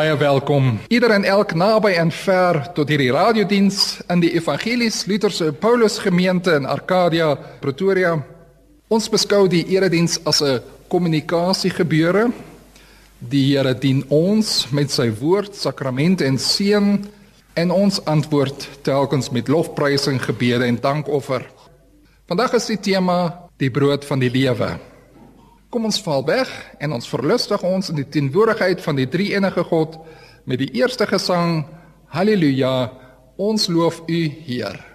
Baie welkom. Ieder en elk naby en ver tot hierdie radiodiens in die Evangelies Lutherse Paulus Gemeente in Arcadia, Pretoria. Ons beskou die erediens as 'n kommunikasiegebeure. Die Here dien ons met sy woord, sakramente en seën en ons antwoord telkens met lofprysing, gebede en dankoffer. Vandag is die tema die brood van die lewe. Kom ons val weg en ons verlustig ons in die teenwoordigheid van die drie enige God met die eerste gesang Halleluja ons loof U Heer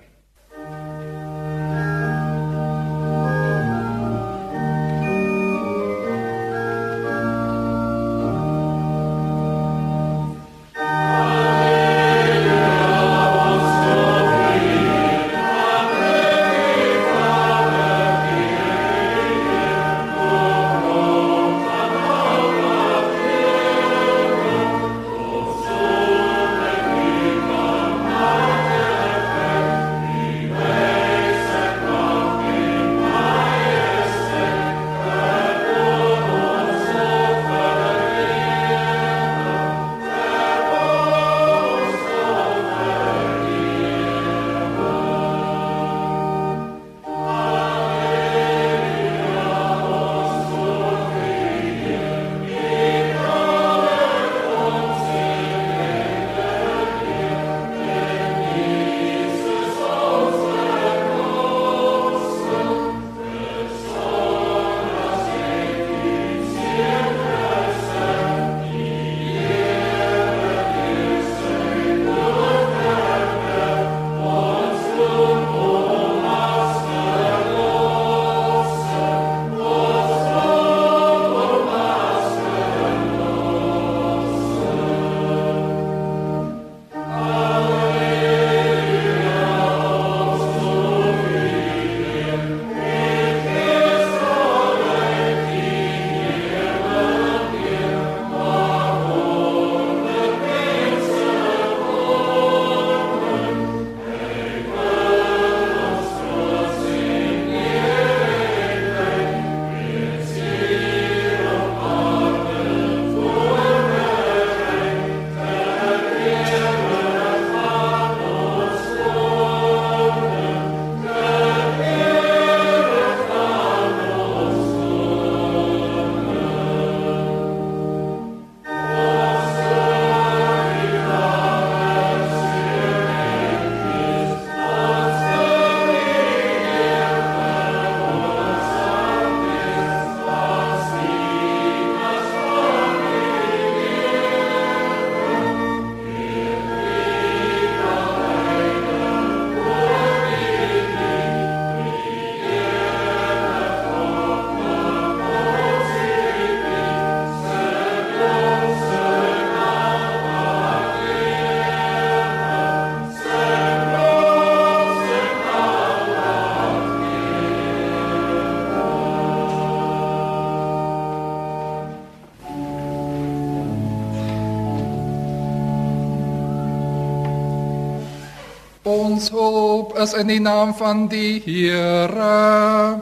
Ons hoop is in die naam van die Here.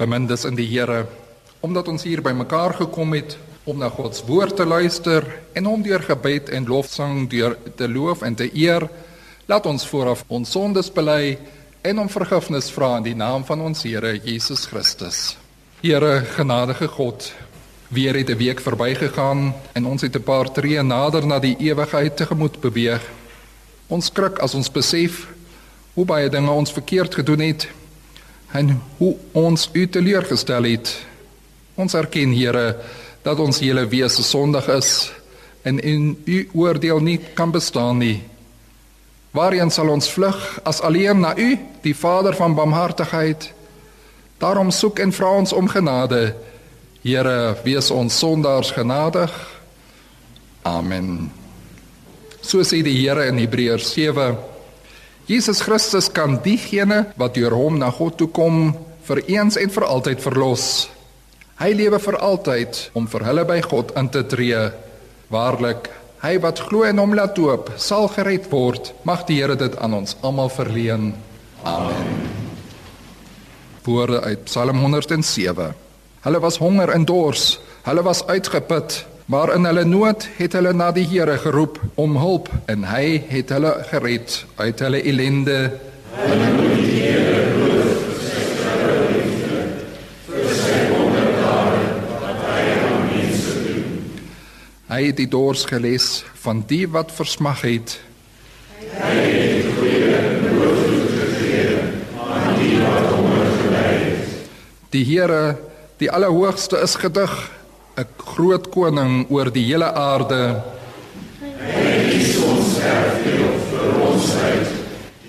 Bemindes in die Here, omdat ons hier bymekaar gekom het om na God se woord te luister en om deur gebed en lofsang deur te loof en te eer, laat ons vooraf ons sondes bely en om vergifnis vra in die naam van ons Here Jesus Christus. Here genadige God, weer het 'n week verbygegaan en ons het 'n paar tree nader na die ewigheid tegemoet beweeg. Ons skrik as ons besef hoe baie dinge ons verkeerd gedoen het en hoe ons U teleurgestel het. Ons erken, Here, dat ons hele wese sondig is en in U oordeel nie kan bestaan nie. Waarheen sal ons vlug as alleen na U, die Vader van barmhartigheid? Daarom soek en vra ons om genade. Here, wees ons sondaars genadig. Amen. So sê die Here in Hebreërs 7. Jesus Christus kan diegene wat deur hom na God toe kom, vir eens en vir altyd verlos. Hy lewe vir altyd om vir hulle by God in te tree. Waarlik, Hy wat glo en hom laat doop, sal gered word. Mag die Here dit aan ons almal verleen. Amen. Woorde uit Psalm 107. Hulle was honger en dors, hulle was uitgeput, maar in hulle nood het hulle na die Here geroep om hulp en hy het hulle gered uit hulle ellende. Hulle moet die Here Hy het die dors geles van die wat versmag het. Hy het die goeie nood gegee aan die wat honger gely het. Die Here, die Allerhoogste is gedig, 'n groot koning oor die hele aarde. Hy kies ons erfdeel vir ons uit,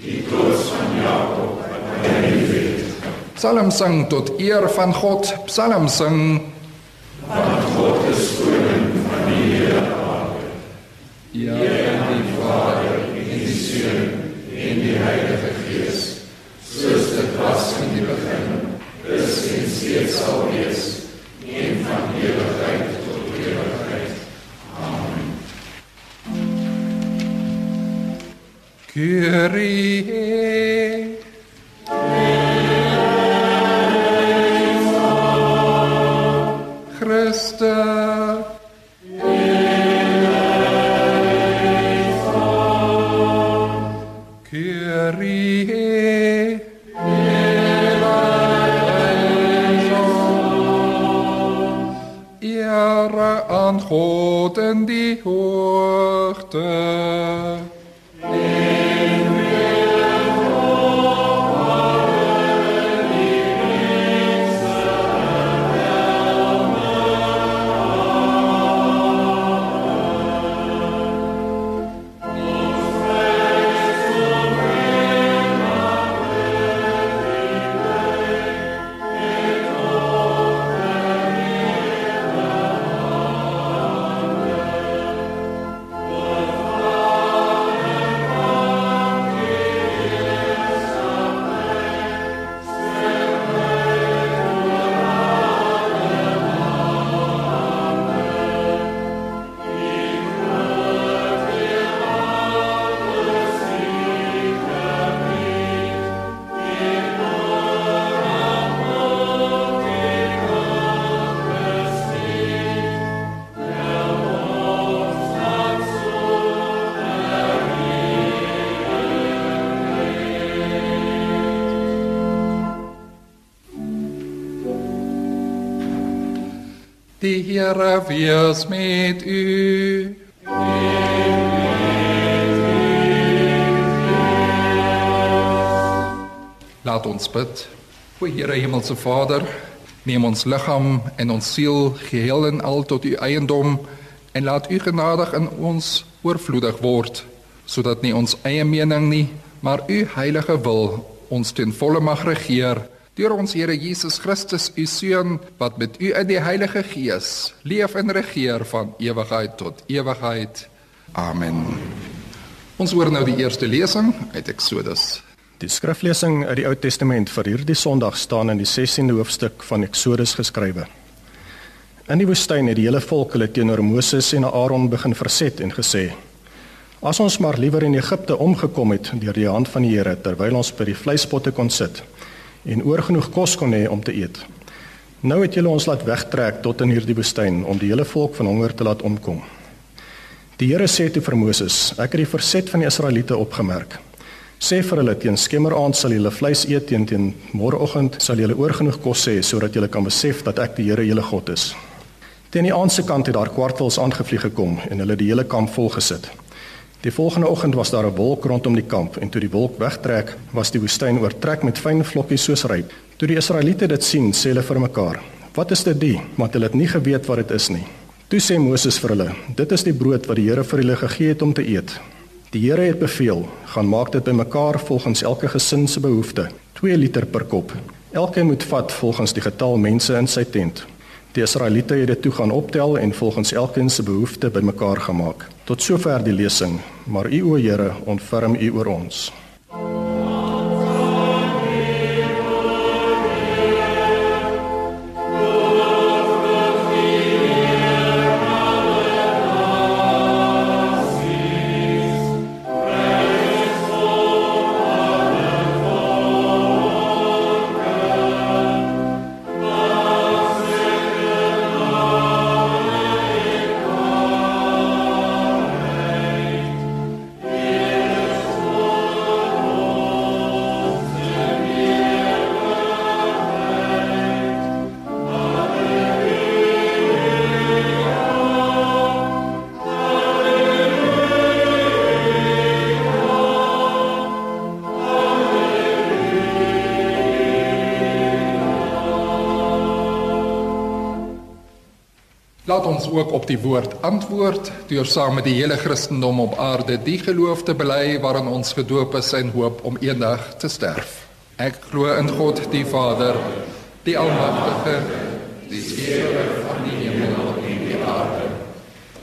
die troos van Jakob wat hy liefhet. Psalm sing tot eer van God, Psalm sing want God is koning Ja, en die Vader, en die Seun, en die Heilige Gees, soos dit was in die begin, is en steeds sal wees, een van ewigheid tot ewigheid. Amen. Kyrie God in die hoogte. Die Here wees met u. Laat ons bid. O Here Hemelse Vader, neem ons liggaam en ons siel geheel en al tot u eiendom en laat u genadig in ons oorvloedig word, sodat nie ons eie mening nie, maar u heilige wil ons ten volle mag regeer Deur ons Here Jesus Christus, u seun, wat met u in die Heilige Gees leef en regeer van ewigheid tot ewigheid. Amen. Ons hoor nou die eerste lesing uit Eksodus. Die skriflesing uit die Ou Testament vir hierdie Sondag staan in die 16de hoofstuk van Eksodus geskrywe. In die woestyn het die hele volk hulle teenoor Moses en Aaron begin verset en gesê: As ons maar liewer in Egipte omgekom het deur die hand van die Here terwyl ons by die vleispotte kon sit en oorgenoeg kos kon hê om te eet. Nou het julle ons laat wegtrek tot in hierdie woestyn om die hele volk van honger te laat omkom. Die Here sê toe vir Moses: Ek het die verset van die Israeliete opgemerk. Sê vir hulle teen skemeraand sal julle vleis eet teen teen môreoggend sal julle oorgenoeg kos hê sodat julle kan besef dat ek die Here julle God is. Teen die aandse kant het daar kwartels aangevlieg gekom en hulle die hele kamp vol gesit. Die volgende oggend was daar 'n wolk rondom die kamp en toe die wolk wegtrek, was die woestyn oortrek met fyn vlokkies soos ryp. Toe die Israeliete dit sien, sê hulle vir mekaar: "Wat is dit die?" Want hulle het nie geweet wat dit is nie. Toe sê Moses vir hulle: "Dit is die brood wat die Here vir julle gegee het om te eet. Die Here het beveel: gaan maak dit bymekaar volgens elke gesin se behoefte, 2 liter per kop. Elkeen moet vat volgens die getal mense in sy tent." Die Israeliete het dit toe gaan optel en volgens elkeen se behoefte bymekaar gemaak. Tot sover die lesing, maar U o Here, ontferm U oor ons. Ons ook op die woord antwoord deur saam met die hele Christendom op aarde die geloof te bely waarin ons gedoop is en hoop om eendag te sterf. Ek glo in God die Vader, die Almagtige, die Skepper van die hemel en die aarde.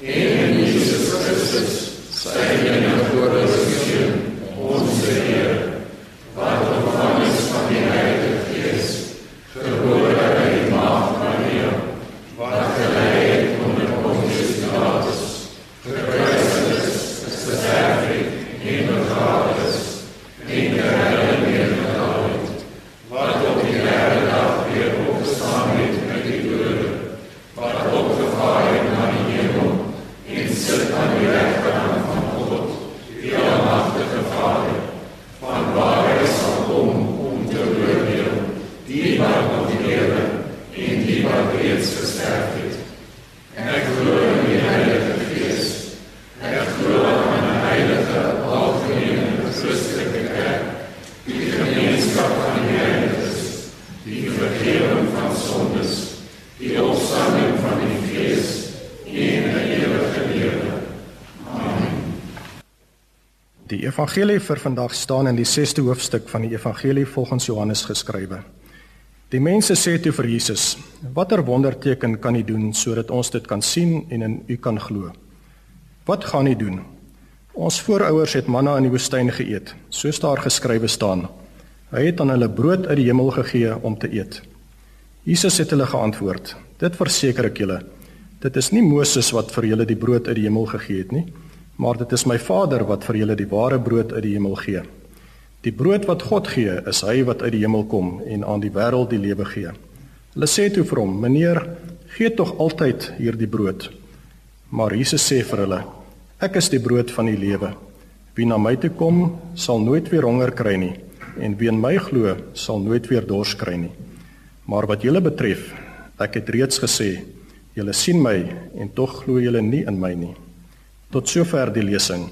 En in Jesus Christus, sy enige gebore seun, ons Heer, wat van is van die Heilige Gees, gebore uit die maagd Maria, wat gelei Die evangelie vir vandag staan in die 6ste hoofstuk van die evangelie volgens Johannes geskrywe. Die mense sê toe vir Jesus: "Watter wonderteken kan U doen sodat ons dit kan sien en in U kan glo?" "Wat gaan U doen?" "Ons voorouers het manna in die woestyn geëet, soos daar geskrywe staan: Hy het aan hulle brood uit die hemel gegee om te eet." Jesus het hulle geantwoord: "Dit verseker ek julle, dit is nie Moses wat vir julle die brood uit die hemel gegee het nie." Maar dit is my Vader wat vir julle die ware brood uit die hemel gee. Die brood wat God gee, is hy wat uit die hemel kom en aan die wêreld die lewe gee. Hulle sê toe vir hom: "Meneer, gee tog altyd hierdie brood." Maar Jesus sê vir hulle: "Ek is die brood van die lewe. Wie na my toe kom, sal nooit weer honger kry nie, en wie in my glo, sal nooit weer dors kry nie. Maar wat julle betref, ek het reeds gesê, julle sien my en tog glo julle nie in my nie." Tot sover die lesing.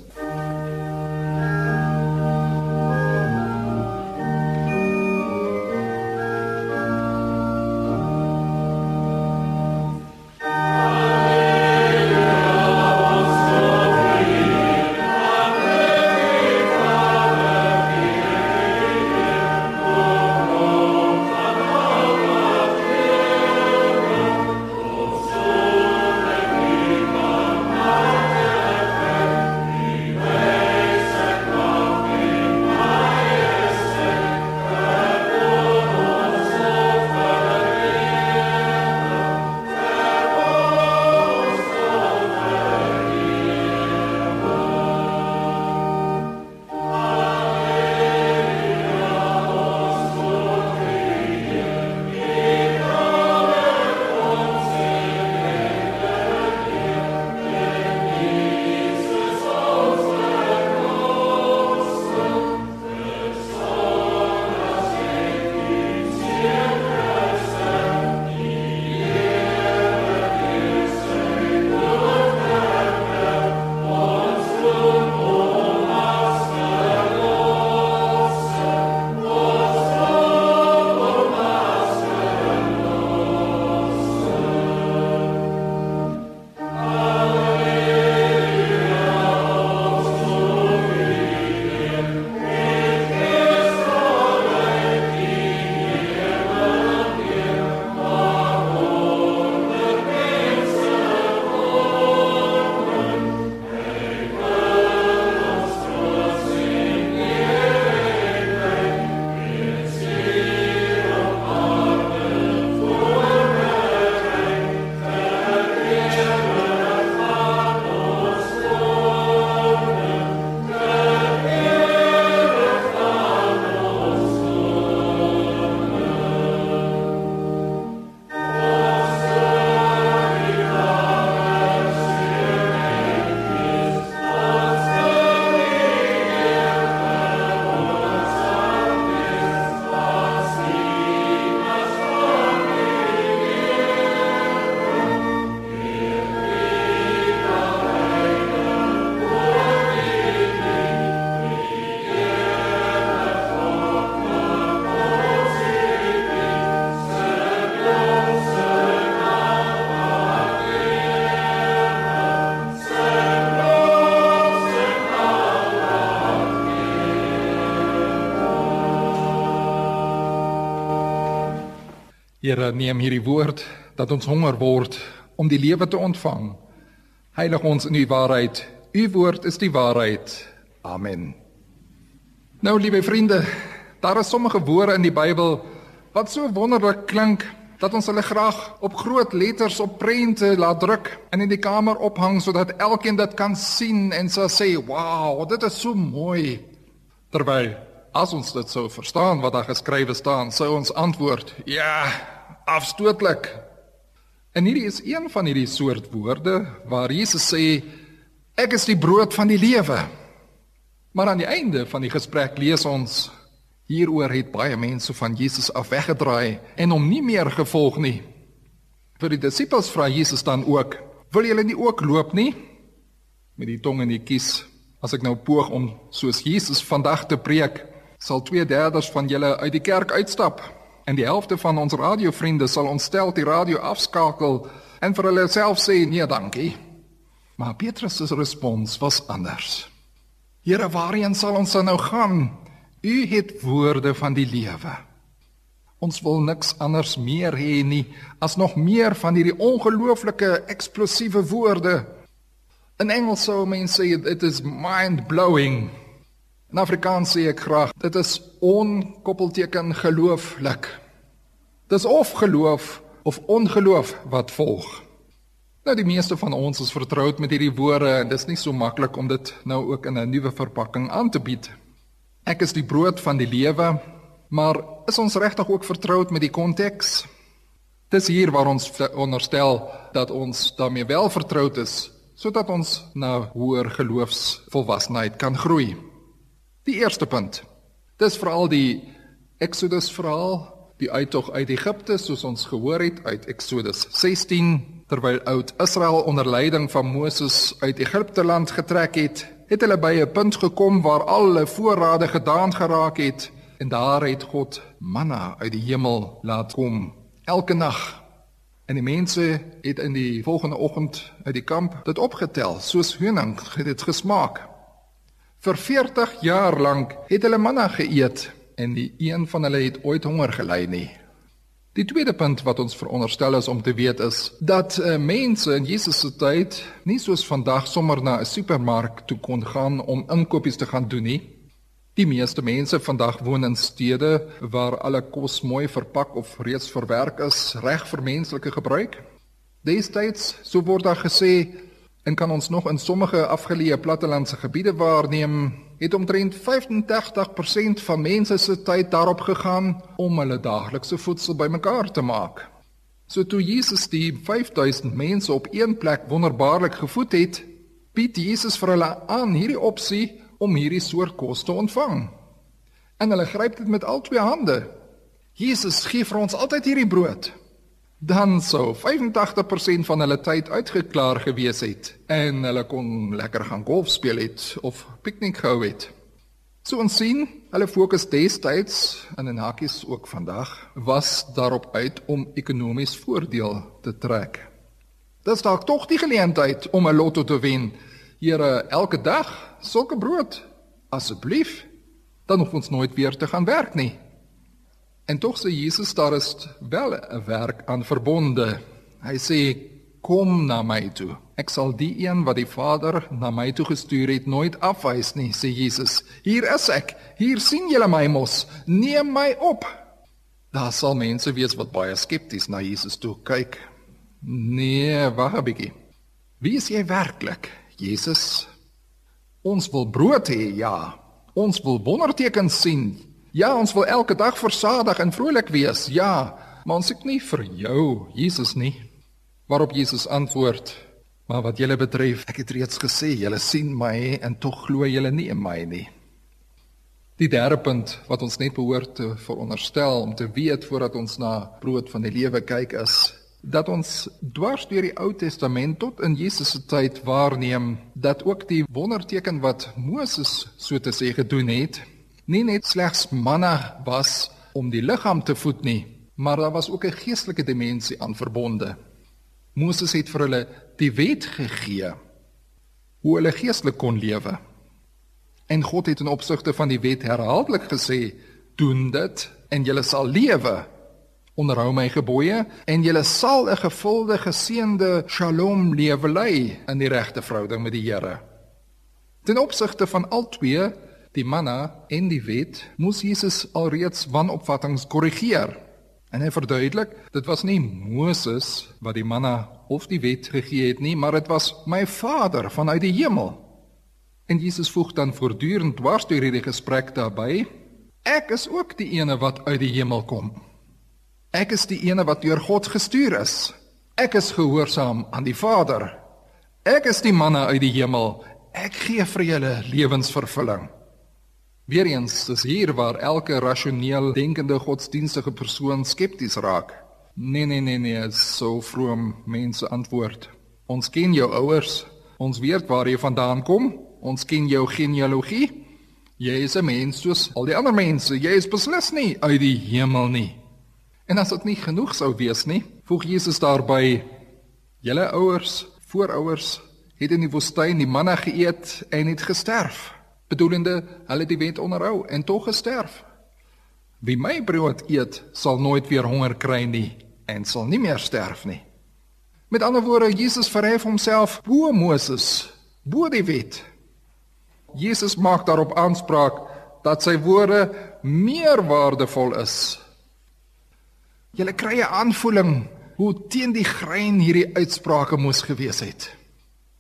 Here, neem hierdie woord dat ons honger word om die lewe te ontvang. Heilig ons in u waarheid. U woord is die waarheid. Amen. Nou, liewe vriende, daar is sommige woorde in die Bybel wat so wonderlik klink dat ons hulle graag op groot letters op prente laat druk en in die kamer ophang sodat elkeen dit kan sien en sê sê, "Wow, dit is so mooi." Terwyl as ons dit sou verstaan wat daar geskrywe staan, sou ons antwoord, "Ja, afstootlik." En hierdie is een van hierdie soort woorde waar Jesus sê, "Ek is die brood van die lewe." Maar aan die einde van die gesprek lees ons Hieroor het baie mense van Jesus af weggedraai en hom nie meer gevolg nie. Vir die disippels vra Jesus dan ook: "Wil julle nie ook loop nie?" Met die tong in die kies. As ek nou poog om soos Jesus vandag te preek, sal 2/3 van julle uit die kerk uitstap en die helfte van ons radiovriende sal ontstel die radio afskakel en vir hulle self sê: "Nee, dankie." Maar Petrus se respons was anders. Here, waarheen sal ons nou gaan? U het woorde van die lewe. Ons wil niks anders meer hê nie as nog meer van hierdie ongelooflike eksplosiewe woorde. In Engels sou mense sê it is mind blowing. In Afrikaans sê ek graag dit is onkoppelteken gelooflik. Dis of geloof of ongeloof wat volg. Nou die meeste van ons is vertroud met hierdie woorde en dis nie so maklik om dit nou ook in 'n nuwe verpakking aan te bied. Ek is die brood van die lewe, maar is ons regtig ook vertroud met die konteks? Dis hier waar ons onderstel dat ons daarmee wel vertroud is sodat ons na hoër geloofsvolwassenheid kan groei. Die eerste punt. Dis veral die Exodus verhaal, die uittog uit Egipte soos ons gehoor het uit Exodus 16 terwyl oud Israel onder leiding van Moses uit Egipte land getrek het het hulle by 'n punt gekom waar al hulle voorrade gedaan geraak het en daar het God manna uit die hemel laat kom elke nag. En die mense het in die volgende oggend uit die kamp dit opgetel soos honing het dit gesmaak. Vir 40 jaar lank het hulle manna geëet en nie een van hulle het ooit honger gely nie. Die tweede punt wat ons veronderstel is om te weet is dat uh, mense in Jesus se tyd nie soos vandag sommer na 'n supermark toe kon gaan om inkopies te gaan doen nie. Die meeste mense vandag woon in stede waar alle kos mooi verpak of reeds verwerk is reg vir menslike gebruik. Destyds, so word daar gesê, en kan ons nog in sommige afgeleë plattelandse gebiede waarneem, het omtrent 85% van mense se tyd daarop gegaan om hulle daaglikse voedsel bymekaar te maak. So toe Jesus die 5000 mense op een plek wonderbaarlik gevoed het, bied Jesus vir hulle aan hierdie opsie om hierdie soort kos te ontvang. En hulle gryp dit met al twee hande. Jesus gee vir ons altyd hierdie brood dan sou 85% van hulle tyd uitgeklaar gewees het en hulle kon lekker gaan golf speel het of piknik gehou het. So ons sien, hulle fokus destyds en in hakies ook vandag was daarop uit om ekonomies voordeel te trek. Dis dalk tog die geleentheid om 'n lotto te wen. Here, elke dag sulke brood asseblief, dan hoef ons nooit weer te gaan werk nie. En tog sê Jesus daar is wel 'n werk aan verbonde. Hy sê kom na my toe. Ek sal die een wat die Vader na my toe gestuur het nooit afwys nie, sê Jesus. Hier is ek. Hier sien julle my mos. Neem my op. Daar sal mense wees wat baie skepties na Jesus toe kyk. Nee, wag 'n bietjie. Wie is jy werklik? Jesus. Ons wil brood hê, ja. Ons wil wondertekens sien. Ja, ons wil elke dag versadig en vrolik wees. Ja, maar ons ek nie vir jou, Jesus nie. Waarop Jesus antwoord: "Maar wat julle betref, ek het reeds gesê, julle sien my en tog glo julle nie in my nie." Die derde punt wat ons net behoort te veronderstel om te weet voordat ons na brood van die lewe kyk is dat ons dwars deur die Ou Testament tot in Jesus se tyd waarneem dat ook die wonderteken wat Moses so te sê gedoen het nie net slegs manna was om die liggaam te voed nie, maar daar was ook 'n geestelike dimensie aan verbonde. Moses het vir hulle die wet gegee hoe hulle geestelik kon lewe. En God het in opsigte van die wet herhaaldelik gesê: "Doen dit en jy sal lewe." onderhou my gebooie en julle sal 'n gevulde geseënde shalom lewe lei in die regte verhouding met die Here. Ten opsigte van al twee, die manna en die wet, moes Jesus alreeds wanopvattinge korrigeer. En hy verduidelik, dit was nie Moses wat die manna of die wet gegee het nie, maar dit was my Vader vanuit die hemel. En Jesus voeg dan voortdurend dwars deur hierdie gesprek daarbey, ek is ook die ene wat uit die hemel kom. Ek is die ene wat deur God gestuur is. Ek is gehoorsaam aan die Vader. Ek is die manna uit die hemel. Ek gee vir julle lewensvervulling. Weereens is hier waar elke rasioneel denkende godsdienstige persoon skepties raak. Nee nee nee nee, so vroom mense antwoord. Ons ken jou ouers. Ons weet waar jy vandaan kom. Ons ken jou genealogie. Jy is 'n mens soos al die ander mense. Jy is beslis nie uit die hemel nie. En as dit nie genoeg sou wees nie, voeg Jesus daarby: Julle ouers, voorouers het in die woestyn die manna geëet en het gesterf, bedoelende hulle die wet onderhou en tog gesterf. Wie my brood eet, sal nooit weer honger kry nie en sal nie meer sterf nie. Met ander woorde, Jesus verhef homself bo Moses, bo die wet. Jesus maak daarop aanspraak dat sy woorde meer waardevol is Julle kry 'n aanvoeling hoe teen die grein hierdie uitsprake moes gewees het.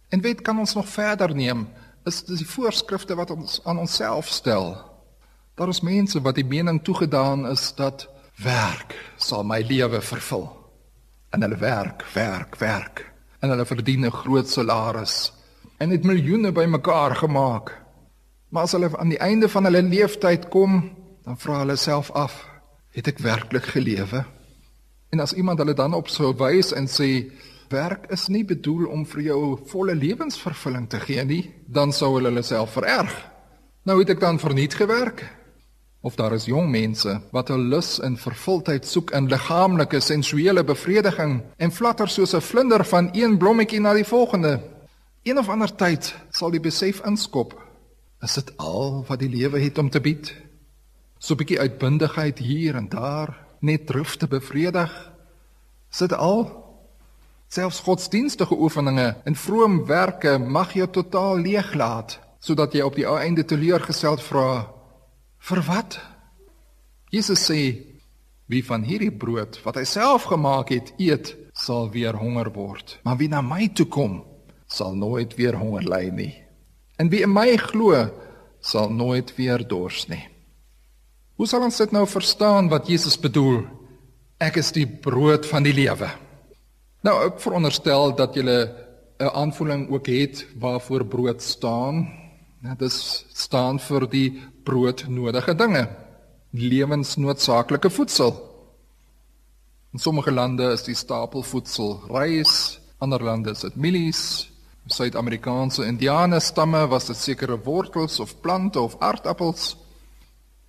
En weet kan ons nog verder neem is dis die voorskrifte wat ons aan onsself stel. Daar is mense wat die mening toegedaan is dat werk sal my lewe vervul. En hulle werk, werk, werk en hulle verdien 'n groot salaris en het miljoene bymekaar gemaak. Maar as hulle aan die einde van hulle lewenstyd kom, dan vra hulle self af: Het ek werklik gelewe? En as iemand hulle dan op sou wys en sê werk is nie bedoel om vir jou volle lewensvervulling te gee nie, dan sou hulle hulle self vererg. Nou het ek dan verniet gewerk. Of daar is jong mense wat hul lus en vervuldheid soek in liggaamlike sensuele bevrediging en flatter soos 'n vlinder van een blommetjie na die volgende. Een of ander tyd sal die besef inskop. Is dit al wat die lewe het om te bied? So 'n bietjie uitbundigheid hier en daar, net drifte bevredig. Sit al selfs godsdienstige oefeninge en vroom werke mag jou totaal leeglaat sodat jy op die einde teleurgesteld vra vir wat? Jesus sê wie van hierdie brood wat hy self gemaak het eet sal weer honger word maar wie na my toe kom sal nooit weer honger ly nie en wie in my glo sal nooit weer dors nie Hoe sal ons dit nou verstaan wat Jesus bedoel? Ek is die brood van die lewe. Nou ek veronderstel dat jy 'n aanvoeling ook het waarvoor brood staan. Dit is staan vir die broodnodige dinge, lewensnoodsaaklike voedsel. In sommige lande is die stapelvoedsel rys, ander lande is dit mielies. Suid-Amerikaanse Indiane stamme was dit sekere wortels of plante of aardappels.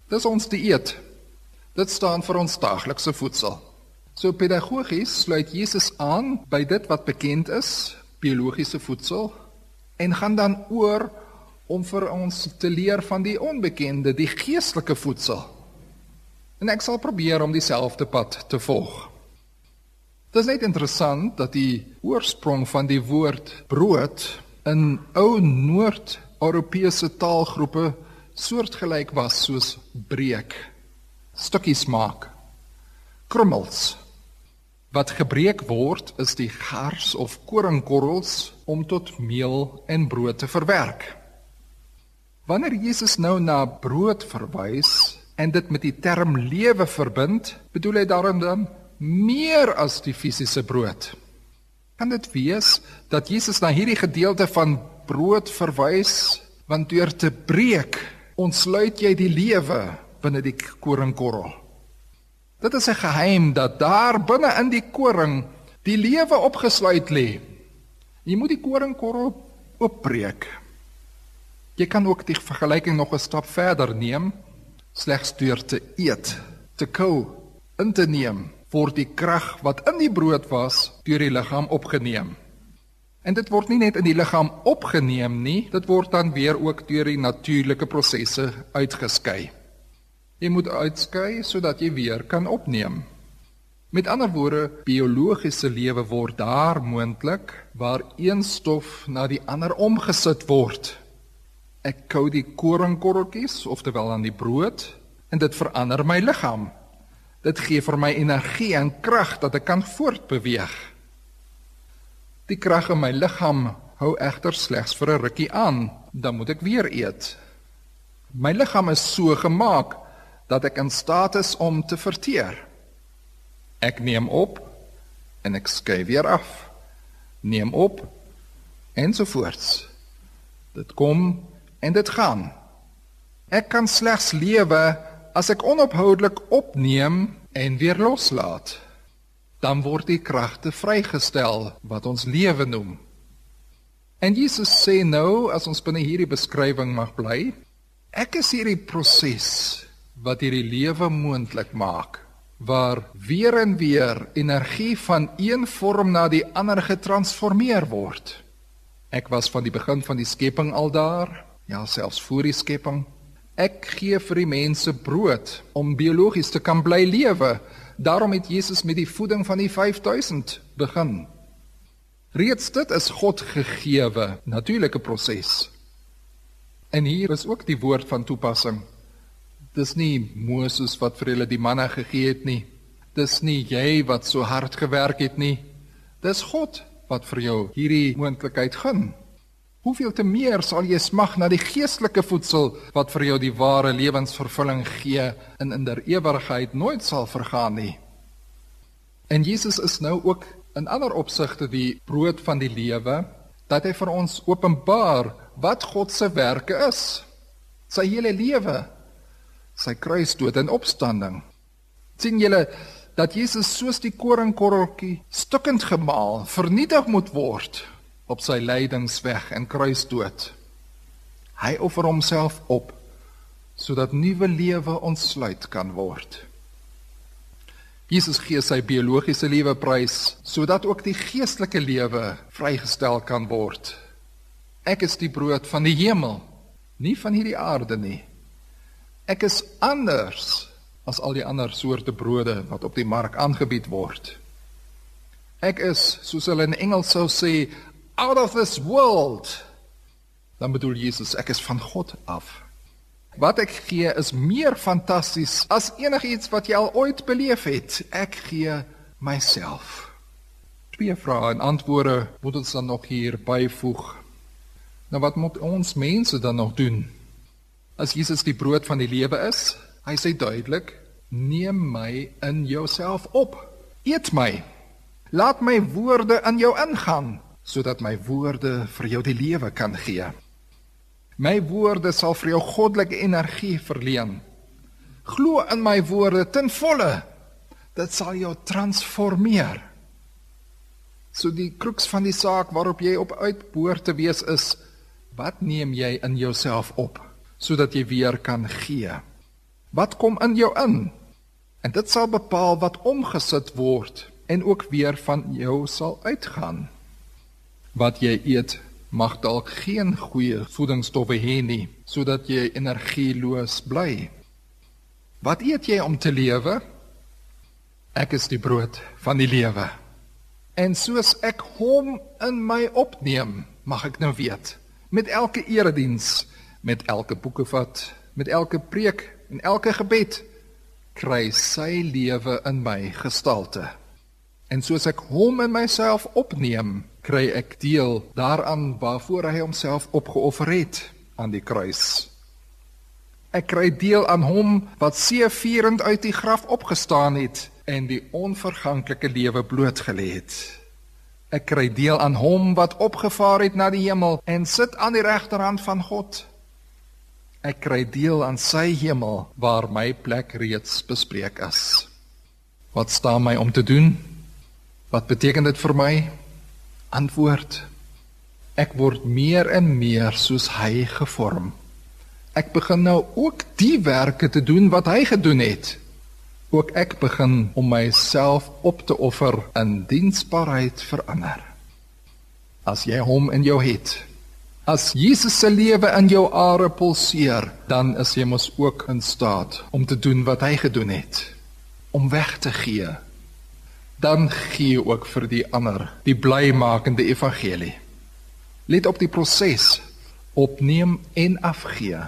Dis ons dieet. Dit staan vir ons daaglikse voedsel. So pedagogies sluit Jesus aan by dit wat bekend is, biologiese voedsel, en gaan dan oor om vir ons te leer van die onbekende, die geestelike voedsel. En ek sal probeer om dieselfde pad te volg. Dit is net interessant dat die oorsprong van die woord brood in ou Noord-Europese taalgroepe soortgelyk was soos breek, stukkies maak, krummels. Wat gebreek word is die gars of koringkorrels om tot meel en brood te verwerk. Wanneer Jesus nou na brood verwys en dit met die term lewe verbind, bedoel hy daarom dan meer as die fisiese brood. Kan dit wees dat Jesus na hierdie gedeelte van brood verwys want deur te breek ontsluit jy die lewe binne die koringkorrel. Dit is 'n geheim dat daar binne in die koring die lewe opgesluit lê. Jy moet die koringkorrel oopbreek. Jy kan ook die vergelyking nog 'n stap verder neem, slegs deur te eet, te kou, in te neem, word die krag wat in die brood was deur die liggaam opgeneem. En dit word nie net in die liggaam opgeneem nie, dit word dan weer ook deur die natuurlike prosesse uitgeskei. Jy moet uitskei sodat jy weer kan opneem. Met ander woorde, biologiese lewe word daar moontlik waar een stof na die ander omgesit word. Ek kou die koringkorreltjies, oftewel aan die brood, en dit verander my liggaam. Dit gee vir my energie en krag dat ek kan voortbeweeg. Die krag in my liggaam hou egter slegs vir 'n rukkie aan, dan moet ek weer eet. My liggaam is so gemaak dat ek in staat is om te verteer. Ek neem op en ek skei weer af. Neem op ensovoorts. Dit kom en dit gaan. Ek kan slegs lewe as ek onophoudelik opneem en weer loslaat. Dan word die kragte vrygestel wat ons lewe noem. En Jesus sê nou as ons binne hierdie beskrywing mag bly, ek is hierdie proses wat hierdie lewe moontlik maak waar weer en weer energie van een vorm na die ander getransformeer word. Ek was van die begin van die skepping al daar, ja selfs voor die skepping. Ek gee vir die mense brood om biologies te kan bly lewe. Daarom het Jesus met die voeding van die 5000 begin. Reeds dit is God gegeewe natuurlike proses. En hier is ook die woord van toepassing. Dis nie Moses wat vir hulle die manna gegee het nie. Dis nie jy wat so hard gewerk het nie. Dis God wat vir jou hierdie moontlikheid gun. Hoeveel te meer sal jy smag na die geestelike voedsel wat vir jou die ware lewensvervulling gee en in der ewigheid nooit sal vergaan nie. En Jesus is nou ook in ander opsigte die brood van die lewe dat hy vir ons openbaar wat God se werke is. Sy hele lewe, sy kruisdood en opstanding. sien julle dat Jesus soos die koringkorreltjie stukkend gemaal, vernietig moet word op sy lydingsweg en kruisdood. Hy offer homself op sodat nuwe lewe ontsluit kan word. Jesus gee sy biologiese lewe prys sodat ook die geestelike lewe vrygestel kan word. Ek is die brood van die hemel, nie van hierdie aarde nie. Ek is anders as al die ander soorte brode wat op die mark aangebied word. Ek is, soos hulle in Engels sou sê, out of this world. Dan bedoel Jesus, ek is van God af. Wat ek gee is meer fantasties as enigiets wat jy al ooit beleef het. Ek gee myself. Twee vrae en antwoorde moet ons dan nog hier byvoeg. Nou wat moet ons mense dan nog doen? As Jesus die brood van die lewe is, hy sê duidelik, neem my in jouself op. Eet my. Laat my woorde in jou ingaan sodat my woorde vir jou die lewe kan gee. My woorde sal vir jou goddelike energie verleen. Glo in my woorde ten volle. Dit sal jou transformeer. So die kruks van die saak waarop jy op uitboor te wees is, wat neem jy in jouself op sodat jy weer kan gee? Wat kom in jou in? En dit sal bepaal wat omgesit word en ook weer van jou sal uitgaan. Wat jy eet mag dalk geen goeie voedingsstowwe hê nie sodat jy energieloos bly. Wat eet jy om te lewe? Ek is die brood van die lewe. En soos ek hom in my opneem, mag ek nou weet, met elke erediens, met elke boekevat, met elke preek en elke gebed kry sy lewe in my gestalte. En soos ek hom in myself opneem, kry ek deel daaraan waarvoor hy homself opgeoffer het aan die kruis. Ek kry deel aan hom wat seëvierend uit die graf opgestaan het en die onverganklike lewe blootgelê het. Ek kry deel aan hom wat opgevaar het na die hemel en sit aan die regterhand van God. Ek kry deel aan sy hemel waar my plek reeds bespreek is. Wat staan my om te doen? Wat beteken dit vir my? Antwoord: Ek word meer en meer soos hy gevorm. Ek begin nou ook die werke te doen wat hy gedoen het. Ook ek begin om myself op te offer in diensbaarheid vir ander. As jy hom in jou het, as Jesus se lewe in jou are pulseer, dan is jy mos ook in staat om te doen wat hy gedoen het, om weg te gee dan gee jy ook vir die ander die blymakende evangelie. Let op die proses. Opneem en afgee.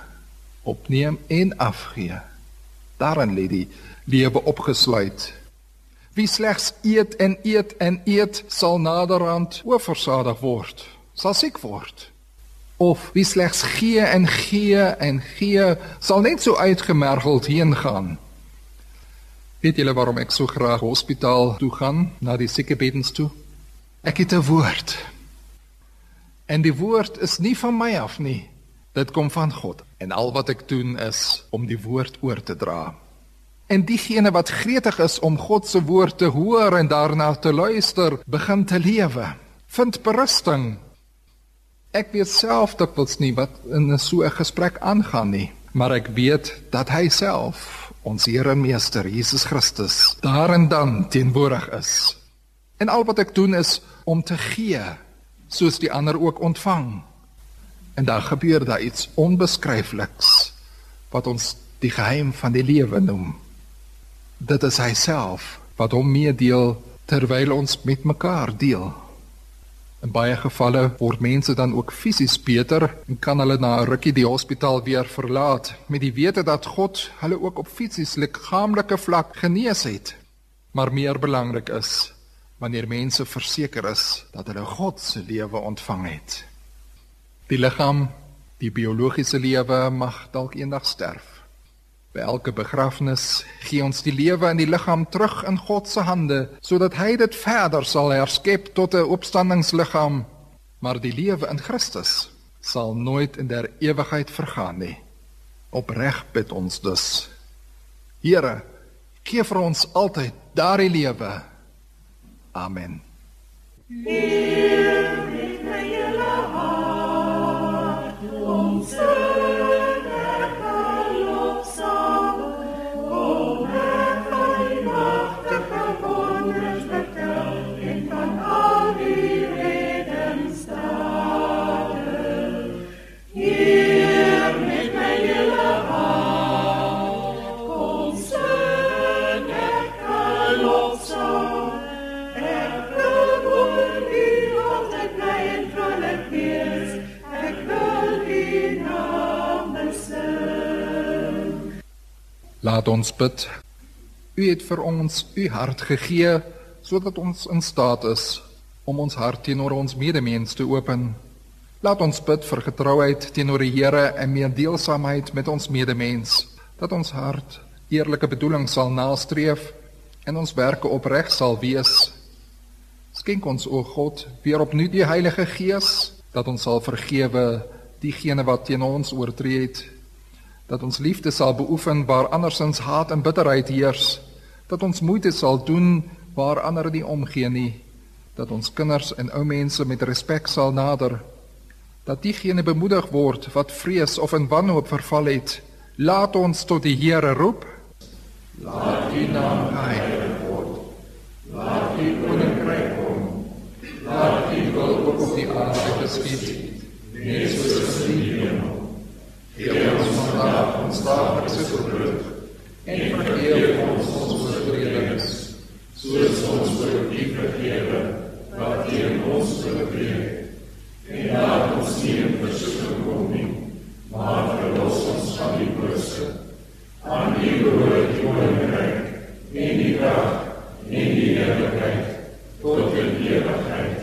Opneem en afgee. Daarin lê die lewe opgesluit. Wie slegs eet en eet en eet sal naderhand oorversadig word, sal siek word. Of wie slegs gee en gee en gee sal net so uitgemergeld heen gaan. Weet julle waarom ek so graag hospitaal toe gaan, na die siekebeddens toe? Ek het 'n woord. En die woord is nie van my af nie. Dit kom van God. En al wat ek doen is om die woord oor te dra. En diegene wat gretig is om God se woord te hoor en daarna te luister, begin te lewe. Vind berusting. Ek weet self dikwels nie wat in so 'n gesprek aangaan nie, maar ek weet dat hy self, ons Here en Meester Jesus Christus, daar en dan teenwoordig is. En al wat ek doen is om te gee, soos die ander ook ontvang. En dan gebeur daar iets onbeskryfliks wat ons die geheim van die lewe noem dit is hy self wat hom meedeel terwyl ons met mekaar deel. In baie gevalle word mense dan ook fisies beter en kan hulle na 'n rukkie die hospitaal weer verlaat met die wete dat God hulle ook op fisies liggaamlike vlak genees het. Maar meer belangrik is wanneer mense verseker is dat hulle God se lewe ontvang het. Die liggaam, die biologiese lewe mag dalk eendag sterf. By elke begrafnis gee ons die lewe in die liggaam terug in God se hande sodat hy dit verder sal herskep tot 'n opstandingsliggaam. Maar die lewe in Christus sal nooit in der ewigheid vergaan nie. Opreg bid ons dus. Here, gee vir ons altyd daardie lewe. Amen. Heer, met my hele hart, ons Laat ons bid. U het vir ons u hart gegee sodat ons in staat is om ons hart teenoor ons medemens te open. Laat ons bid vir getrouheid teenoor die Here en meedeelsaamheid met ons medemens, dat ons hart eerlike bedoelings sal nastreef en ons werke opreg sal wees. Skenk ons o God weer opnuut die Heilige Gees dat ons sal vergewe diegene wat teen ons oortree het dat ons liefde sal beoefen waar andersins haat en bitterheid heers, dat ons moeite sal doen waar ander nie omgee nie, dat ons kinders en ou mense met respek sal nader, dat diegene bemoedig word wat vrees of in wanhoop verval het, laat ons tot die Here roep. Laat U naam geheilig word. Laat U koninkryk kom. Laat U wil op die aarde geskied, net soos in die hemel. Vandag ons daglikse brood en vergeef ons ons oortredings, soos ons vergeef vergewe wat teen ons oortree. En laat ons nie in versoeking kom nie, maar verlos ons van die bose. Aan U behoort die koninkryk en die krag en die heerlikheid tot in ewigheid.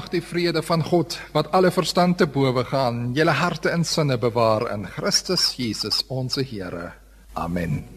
Mag die vrede van God wat alle verstand te bowe gaan, julle harte en sinne bewaar in Christus Jesus ons Here. Amen.